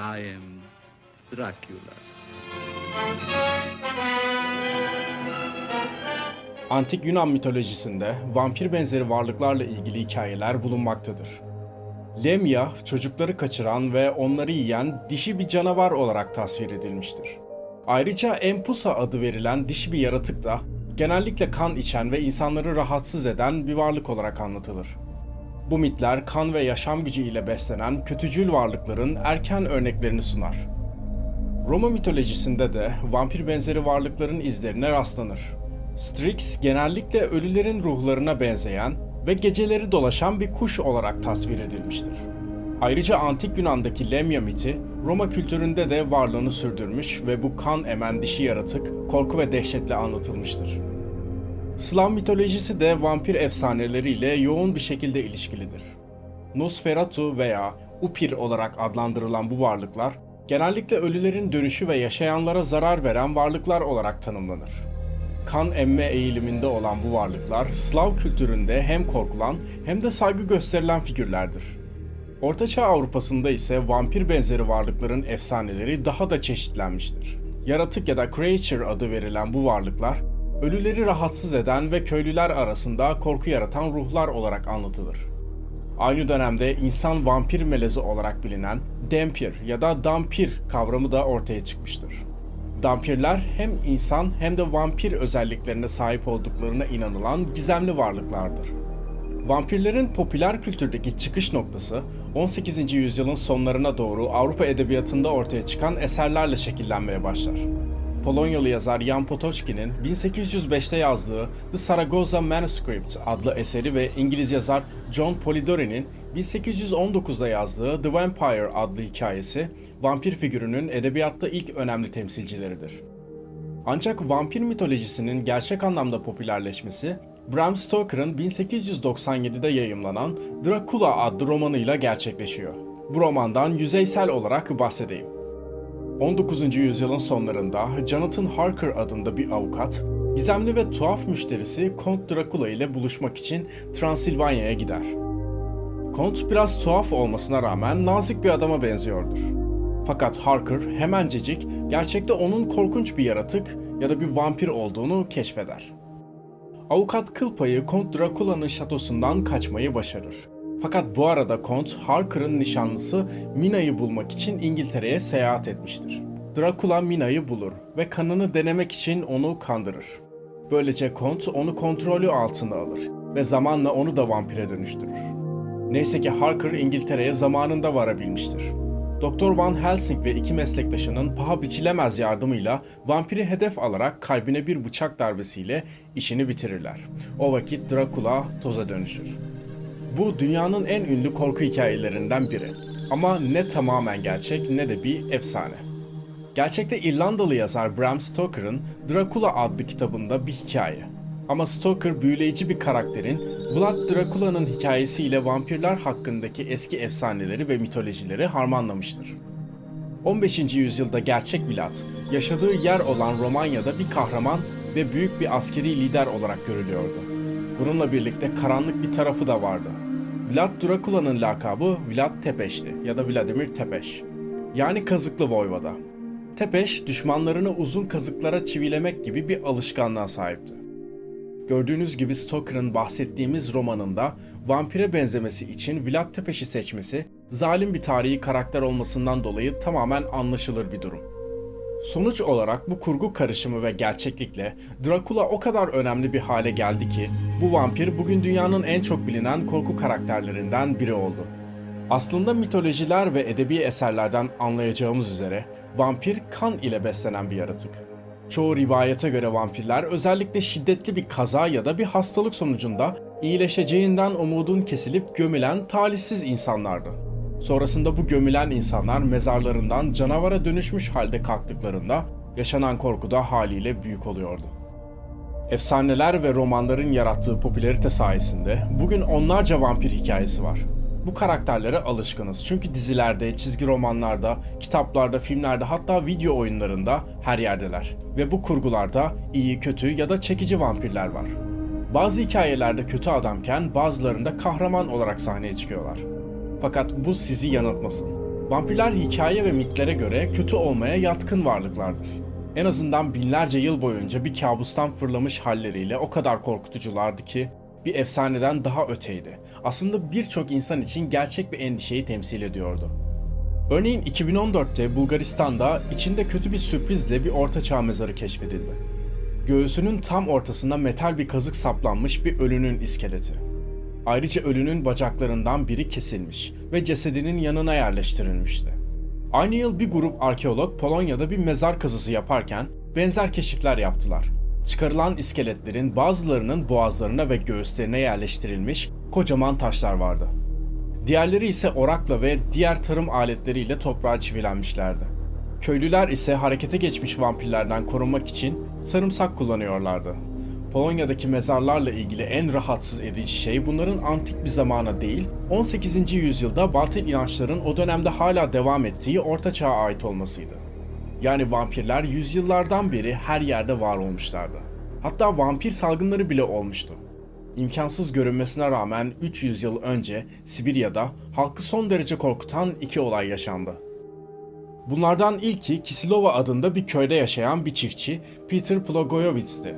I am Dracula. Antik Yunan mitolojisinde vampir benzeri varlıklarla ilgili hikayeler bulunmaktadır. Lemya, çocukları kaçıran ve onları yiyen dişi bir canavar olarak tasvir edilmiştir. Ayrıca Empusa adı verilen dişi bir yaratık da genellikle kan içen ve insanları rahatsız eden bir varlık olarak anlatılır. Bu mitler kan ve yaşam gücü ile beslenen kötücül varlıkların erken örneklerini sunar. Roma mitolojisinde de vampir benzeri varlıkların izlerine rastlanır. Strix genellikle ölülerin ruhlarına benzeyen ve geceleri dolaşan bir kuş olarak tasvir edilmiştir. Ayrıca antik Yunan'daki Lemya miti Roma kültüründe de varlığını sürdürmüş ve bu kan emen dişi yaratık korku ve dehşetle anlatılmıştır. Slav mitolojisi de vampir efsaneleriyle yoğun bir şekilde ilişkilidir. Nosferatu veya Upir olarak adlandırılan bu varlıklar genellikle ölülerin dönüşü ve yaşayanlara zarar veren varlıklar olarak tanımlanır. Kan emme eğiliminde olan bu varlıklar Slav kültüründe hem korkulan hem de saygı gösterilen figürlerdir. Ortaçağ Avrupa'sında ise vampir benzeri varlıkların efsaneleri daha da çeşitlenmiştir. Yaratık ya da creature adı verilen bu varlıklar, ölüleri rahatsız eden ve köylüler arasında korku yaratan ruhlar olarak anlatılır. Aynı dönemde insan vampir melezi olarak bilinen Dampir ya da Dampir kavramı da ortaya çıkmıştır. Dampirler hem insan hem de vampir özelliklerine sahip olduklarına inanılan gizemli varlıklardır. Vampirlerin popüler kültürdeki çıkış noktası 18. yüzyılın sonlarına doğru Avrupa edebiyatında ortaya çıkan eserlerle şekillenmeye başlar. Polonyalı yazar Jan Potocki'nin 1805'te yazdığı The Saragossa Manuscript adlı eseri ve İngiliz yazar John Polidori'nin 1819'da yazdığı The Vampire adlı hikayesi vampir figürünün edebiyatta ilk önemli temsilcileridir. Ancak vampir mitolojisinin gerçek anlamda popülerleşmesi Bram Stoker'ın 1897'de yayımlanan Dracula adlı romanıyla gerçekleşiyor. Bu romandan yüzeysel olarak bahsedeyim. 19. yüzyılın sonlarında Jonathan Harker adında bir avukat, gizemli ve tuhaf müşterisi Kont Dracula ile buluşmak için Transilvanya'ya gider. Kont biraz tuhaf olmasına rağmen nazik bir adama benziyordur. Fakat Harker hemencecik gerçekte onun korkunç bir yaratık ya da bir vampir olduğunu keşfeder. Avukat kıl payı Kont Dracula'nın şatosundan kaçmayı başarır. Fakat bu arada Kont, Harker'ın nişanlısı Mina'yı bulmak için İngiltere'ye seyahat etmiştir. Dracula Mina'yı bulur ve kanını denemek için onu kandırır. Böylece Kont onu kontrolü altına alır ve zamanla onu da vampire dönüştürür. Neyse ki Harker İngiltere'ye zamanında varabilmiştir. Doktor Van Helsing ve iki meslektaşının paha biçilemez yardımıyla vampiri hedef alarak kalbine bir bıçak darbesiyle işini bitirirler. O vakit Dracula toza dönüşür. Bu dünyanın en ünlü korku hikayelerinden biri. Ama ne tamamen gerçek ne de bir efsane. Gerçekte İrlandalı yazar Bram Stoker'ın Dracula adlı kitabında bir hikaye. Ama Stoker büyüleyici bir karakterin Vlad Dracula'nın hikayesiyle vampirler hakkındaki eski efsaneleri ve mitolojileri harmanlamıştır. 15. yüzyılda gerçek Vlad, yaşadığı yer olan Romanya'da bir kahraman ve büyük bir askeri lider olarak görülüyordu. Bununla birlikte karanlık bir tarafı da vardı. Vlad Dracula'nın lakabı Vlad Tepeş'ti ya da Vladimir Tepeş. Yani kazıklı voyvoda. Tepeş, düşmanlarını uzun kazıklara çivilemek gibi bir alışkanlığa sahipti. Gördüğünüz gibi Stoker'ın bahsettiğimiz romanında vampire benzemesi için Vlad Tepeş'i seçmesi, zalim bir tarihi karakter olmasından dolayı tamamen anlaşılır bir durum. Sonuç olarak bu kurgu karışımı ve gerçeklikle Dracula o kadar önemli bir hale geldi ki bu vampir bugün dünyanın en çok bilinen korku karakterlerinden biri oldu. Aslında mitolojiler ve edebi eserlerden anlayacağımız üzere vampir kan ile beslenen bir yaratık. Çoğu rivayete göre vampirler özellikle şiddetli bir kaza ya da bir hastalık sonucunda iyileşeceğinden umudun kesilip gömülen talihsiz insanlardı. Sonrasında bu gömülen insanlar mezarlarından canavara dönüşmüş halde kalktıklarında yaşanan korku da haliyle büyük oluyordu. Efsaneler ve romanların yarattığı popülarite sayesinde bugün onlarca vampir hikayesi var. Bu karakterlere alışkınız çünkü dizilerde, çizgi romanlarda, kitaplarda, filmlerde hatta video oyunlarında her yerdeler. Ve bu kurgularda iyi, kötü ya da çekici vampirler var. Bazı hikayelerde kötü adamken bazılarında kahraman olarak sahneye çıkıyorlar. Fakat bu sizi yanıltmasın. Vampirler hikaye ve mitlere göre kötü olmaya yatkın varlıklardır. En azından binlerce yıl boyunca bir kabustan fırlamış halleriyle o kadar korkutuculardı ki bir efsaneden daha öteydi. Aslında birçok insan için gerçek bir endişeyi temsil ediyordu. Örneğin 2014'te Bulgaristan'da içinde kötü bir sürprizle bir ortaçağ mezarı keşfedildi. Göğsünün tam ortasına metal bir kazık saplanmış bir ölünün iskeleti. Ayrıca ölünün bacaklarından biri kesilmiş ve cesedinin yanına yerleştirilmişti. Aynı yıl bir grup arkeolog Polonya'da bir mezar kazısı yaparken benzer keşifler yaptılar. Çıkarılan iskeletlerin bazılarının boğazlarına ve göğüslerine yerleştirilmiş kocaman taşlar vardı. Diğerleri ise orakla ve diğer tarım aletleriyle toprağa çivilenmişlerdi. Köylüler ise harekete geçmiş vampirlerden korunmak için sarımsak kullanıyorlardı. Polonya'daki mezarlarla ilgili en rahatsız edici şey bunların antik bir zamana değil, 18. yüzyılda batıl inançların o dönemde hala devam ettiği Orta Çağ'a ait olmasıydı. Yani vampirler yüzyıllardan beri her yerde var olmuşlardı. Hatta vampir salgınları bile olmuştu. İmkansız görünmesine rağmen 300 yıl önce Sibirya'da halkı son derece korkutan iki olay yaşandı. Bunlardan ilki Kisilova adında bir köyde yaşayan bir çiftçi Peter Plogoyevits'ti.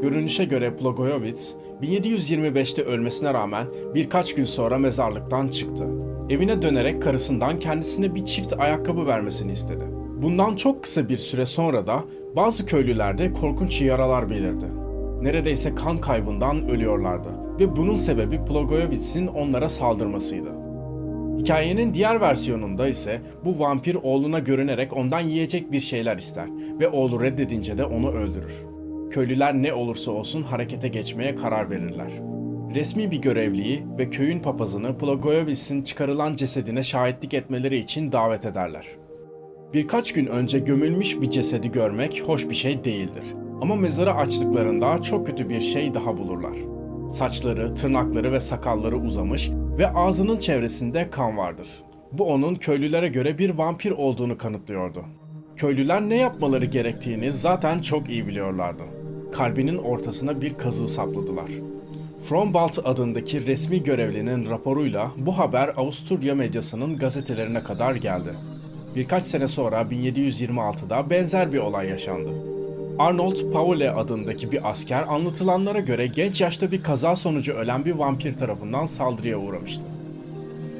Görünüşe göre Plogoyevits 1725'te ölmesine rağmen birkaç gün sonra mezarlıktan çıktı. Evine dönerek karısından kendisine bir çift ayakkabı vermesini istedi. Bundan çok kısa bir süre sonra da bazı köylülerde korkunç yaralar belirdi. Neredeyse kan kaybından ölüyorlardı ve bunun sebebi Plogoyevits'in onlara saldırmasıydı. Hikayenin diğer versiyonunda ise bu vampir oğluna görünerek ondan yiyecek bir şeyler ister ve oğlu reddedince de onu öldürür. Köylüler ne olursa olsun harekete geçmeye karar verirler. Resmi bir görevliyi ve köyün papazını Plogoyevits'in çıkarılan cesedine şahitlik etmeleri için davet ederler. Birkaç gün önce gömülmüş bir cesedi görmek hoş bir şey değildir. Ama mezarı açtıklarında çok kötü bir şey daha bulurlar. Saçları, tırnakları ve sakalları uzamış ve ağzının çevresinde kan vardır. Bu onun köylülere göre bir vampir olduğunu kanıtlıyordu. Köylüler ne yapmaları gerektiğini zaten çok iyi biliyorlardı. Kalbinin ortasına bir kazığı sapladılar. Frombalt adındaki resmi görevlinin raporuyla bu haber Avusturya medyasının gazetelerine kadar geldi. Birkaç sene sonra 1726'da benzer bir olay yaşandı. Arnold Paule adındaki bir asker anlatılanlara göre genç yaşta bir kaza sonucu ölen bir vampir tarafından saldırıya uğramıştı.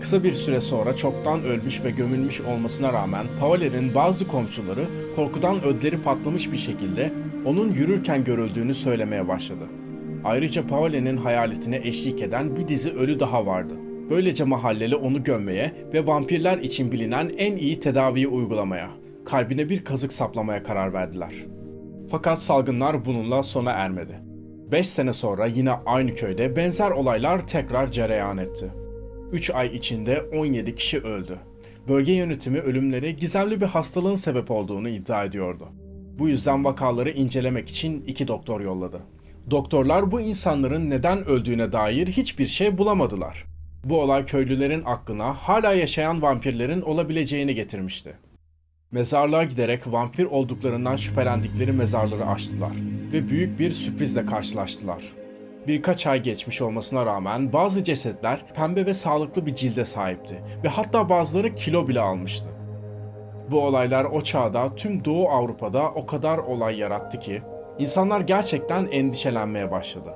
Kısa bir süre sonra çoktan ölmüş ve gömülmüş olmasına rağmen Paule'nin bazı komşuları korkudan ödleri patlamış bir şekilde onun yürürken görüldüğünü söylemeye başladı. Ayrıca Paule'nin hayaletine eşlik eden bir dizi ölü daha vardı. Böylece mahalleli onu gömmeye ve vampirler için bilinen en iyi tedaviyi uygulamaya, kalbine bir kazık saplamaya karar verdiler. Fakat salgınlar bununla sona ermedi. 5 sene sonra yine aynı köyde benzer olaylar tekrar cereyan etti. 3 ay içinde 17 kişi öldü. Bölge yönetimi ölümlere gizemli bir hastalığın sebep olduğunu iddia ediyordu. Bu yüzden vakaları incelemek için iki doktor yolladı. Doktorlar bu insanların neden öldüğüne dair hiçbir şey bulamadılar. Bu olay köylülerin aklına hala yaşayan vampirlerin olabileceğini getirmişti. Mezarlığa giderek vampir olduklarından şüphelendikleri mezarları açtılar ve büyük bir sürprizle karşılaştılar. Birkaç ay geçmiş olmasına rağmen bazı cesetler pembe ve sağlıklı bir cilde sahipti ve hatta bazıları kilo bile almıştı. Bu olaylar o çağda tüm Doğu Avrupa'da o kadar olay yarattı ki insanlar gerçekten endişelenmeye başladı.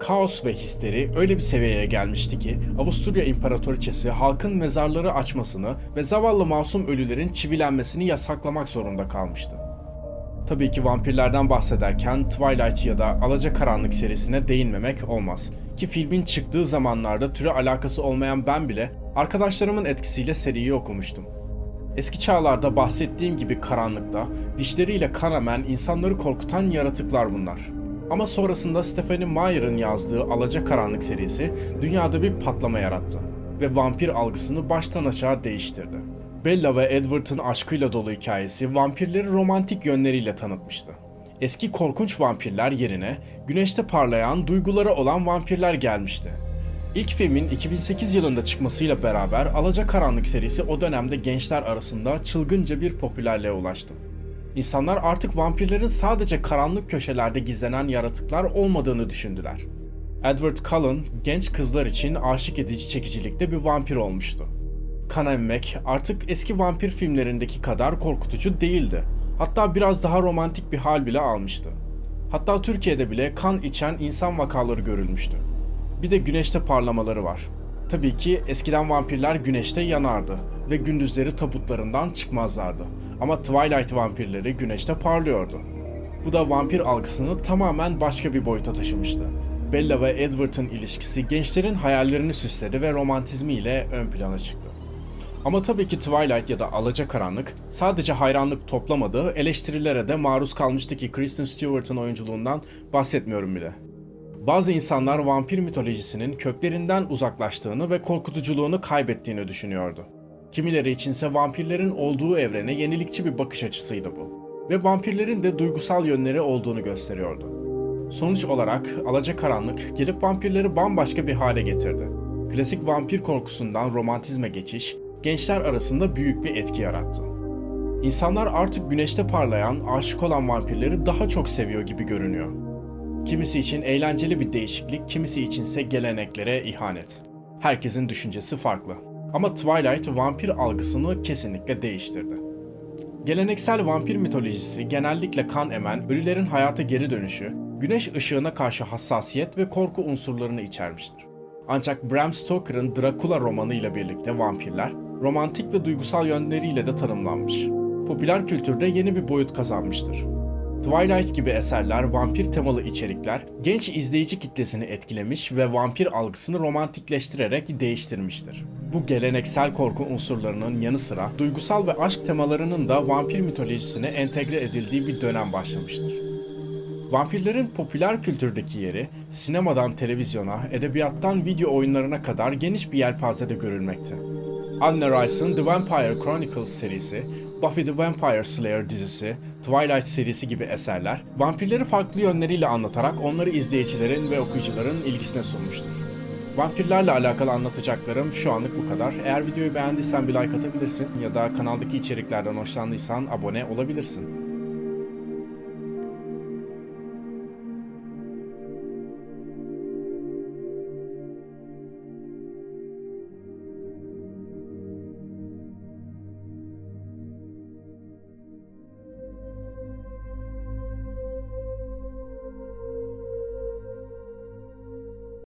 Kaos ve histeri öyle bir seviyeye gelmişti ki Avusturya İmparatoriçesi halkın mezarları açmasını ve zavallı masum ölülerin çivilenmesini yasaklamak zorunda kalmıştı. Tabii ki vampirlerden bahsederken Twilight ya da Alacakaranlık serisine değinmemek olmaz. Ki filmin çıktığı zamanlarda türe alakası olmayan ben bile arkadaşlarımın etkisiyle seriyi okumuştum. Eski çağlarda bahsettiğim gibi karanlıkta, dişleriyle kan emen insanları korkutan yaratıklar bunlar. Ama sonrasında Stephanie Meyer'ın yazdığı Alacakaranlık serisi dünyada bir patlama yarattı ve vampir algısını baştan aşağı değiştirdi. Bella ve Edward'ın aşkıyla dolu hikayesi vampirleri romantik yönleriyle tanıtmıştı. Eski korkunç vampirler yerine güneşte parlayan duyguları olan vampirler gelmişti. İlk filmin 2008 yılında çıkmasıyla beraber Alacakaranlık serisi o dönemde gençler arasında çılgınca bir popülerliğe ulaştı. İnsanlar artık vampirlerin sadece karanlık köşelerde gizlenen yaratıklar olmadığını düşündüler. Edward Cullen genç kızlar için aşık edici çekicilikte bir vampir olmuştu. Kan emmek artık eski vampir filmlerindeki kadar korkutucu değildi. Hatta biraz daha romantik bir hal bile almıştı. Hatta Türkiye'de bile kan içen insan vakaları görülmüştü. Bir de güneşte parlamaları var. Tabii ki eskiden vampirler güneşte yanardı ve gündüzleri tabutlarından çıkmazlardı. Ama Twilight vampirleri güneşte parlıyordu. Bu da vampir algısını tamamen başka bir boyuta taşımıştı. Bella ve Edward'ın ilişkisi gençlerin hayallerini süsledi ve romantizmiyle ön plana çıktı. Ama tabii ki Twilight ya da Alacakaranlık sadece hayranlık toplamadığı eleştirilere de maruz kalmıştı ki Kristen Stewart'ın oyunculuğundan bahsetmiyorum bile. Bazı insanlar vampir mitolojisinin köklerinden uzaklaştığını ve korkutuculuğunu kaybettiğini düşünüyordu. Kimileri içinse vampirlerin olduğu evrene yenilikçi bir bakış açısıydı bu. Ve vampirlerin de duygusal yönleri olduğunu gösteriyordu. Sonuç olarak Alacakaranlık gelip vampirleri bambaşka bir hale getirdi. Klasik vampir korkusundan romantizme geçiş, gençler arasında büyük bir etki yarattı. İnsanlar artık güneşte parlayan, aşık olan vampirleri daha çok seviyor gibi görünüyor. Kimisi için eğlenceli bir değişiklik, kimisi içinse geleneklere ihanet. Herkesin düşüncesi farklı. Ama Twilight vampir algısını kesinlikle değiştirdi. Geleneksel vampir mitolojisi genellikle kan emen, ölülerin hayata geri dönüşü, güneş ışığına karşı hassasiyet ve korku unsurlarını içermiştir. Ancak Bram Stoker'ın Dracula romanı ile birlikte vampirler, romantik ve duygusal yönleriyle de tanımlanmış. Popüler kültürde yeni bir boyut kazanmıştır. Twilight gibi eserler, vampir temalı içerikler genç izleyici kitlesini etkilemiş ve vampir algısını romantikleştirerek değiştirmiştir. Bu geleneksel korku unsurlarının yanı sıra duygusal ve aşk temalarının da vampir mitolojisine entegre edildiği bir dönem başlamıştır. Vampirlerin popüler kültürdeki yeri sinemadan televizyona, edebiyattan video oyunlarına kadar geniş bir yelpazede görülmekte. Anne Rice'ın The Vampire Chronicles serisi, Buffy the Vampire Slayer dizisi, Twilight serisi gibi eserler, vampirleri farklı yönleriyle anlatarak onları izleyicilerin ve okuyucuların ilgisine sunmuştur. Vampirlerle alakalı anlatacaklarım şu anlık bu kadar. Eğer videoyu beğendiysen bir like atabilirsin ya da kanaldaki içeriklerden hoşlandıysan abone olabilirsin.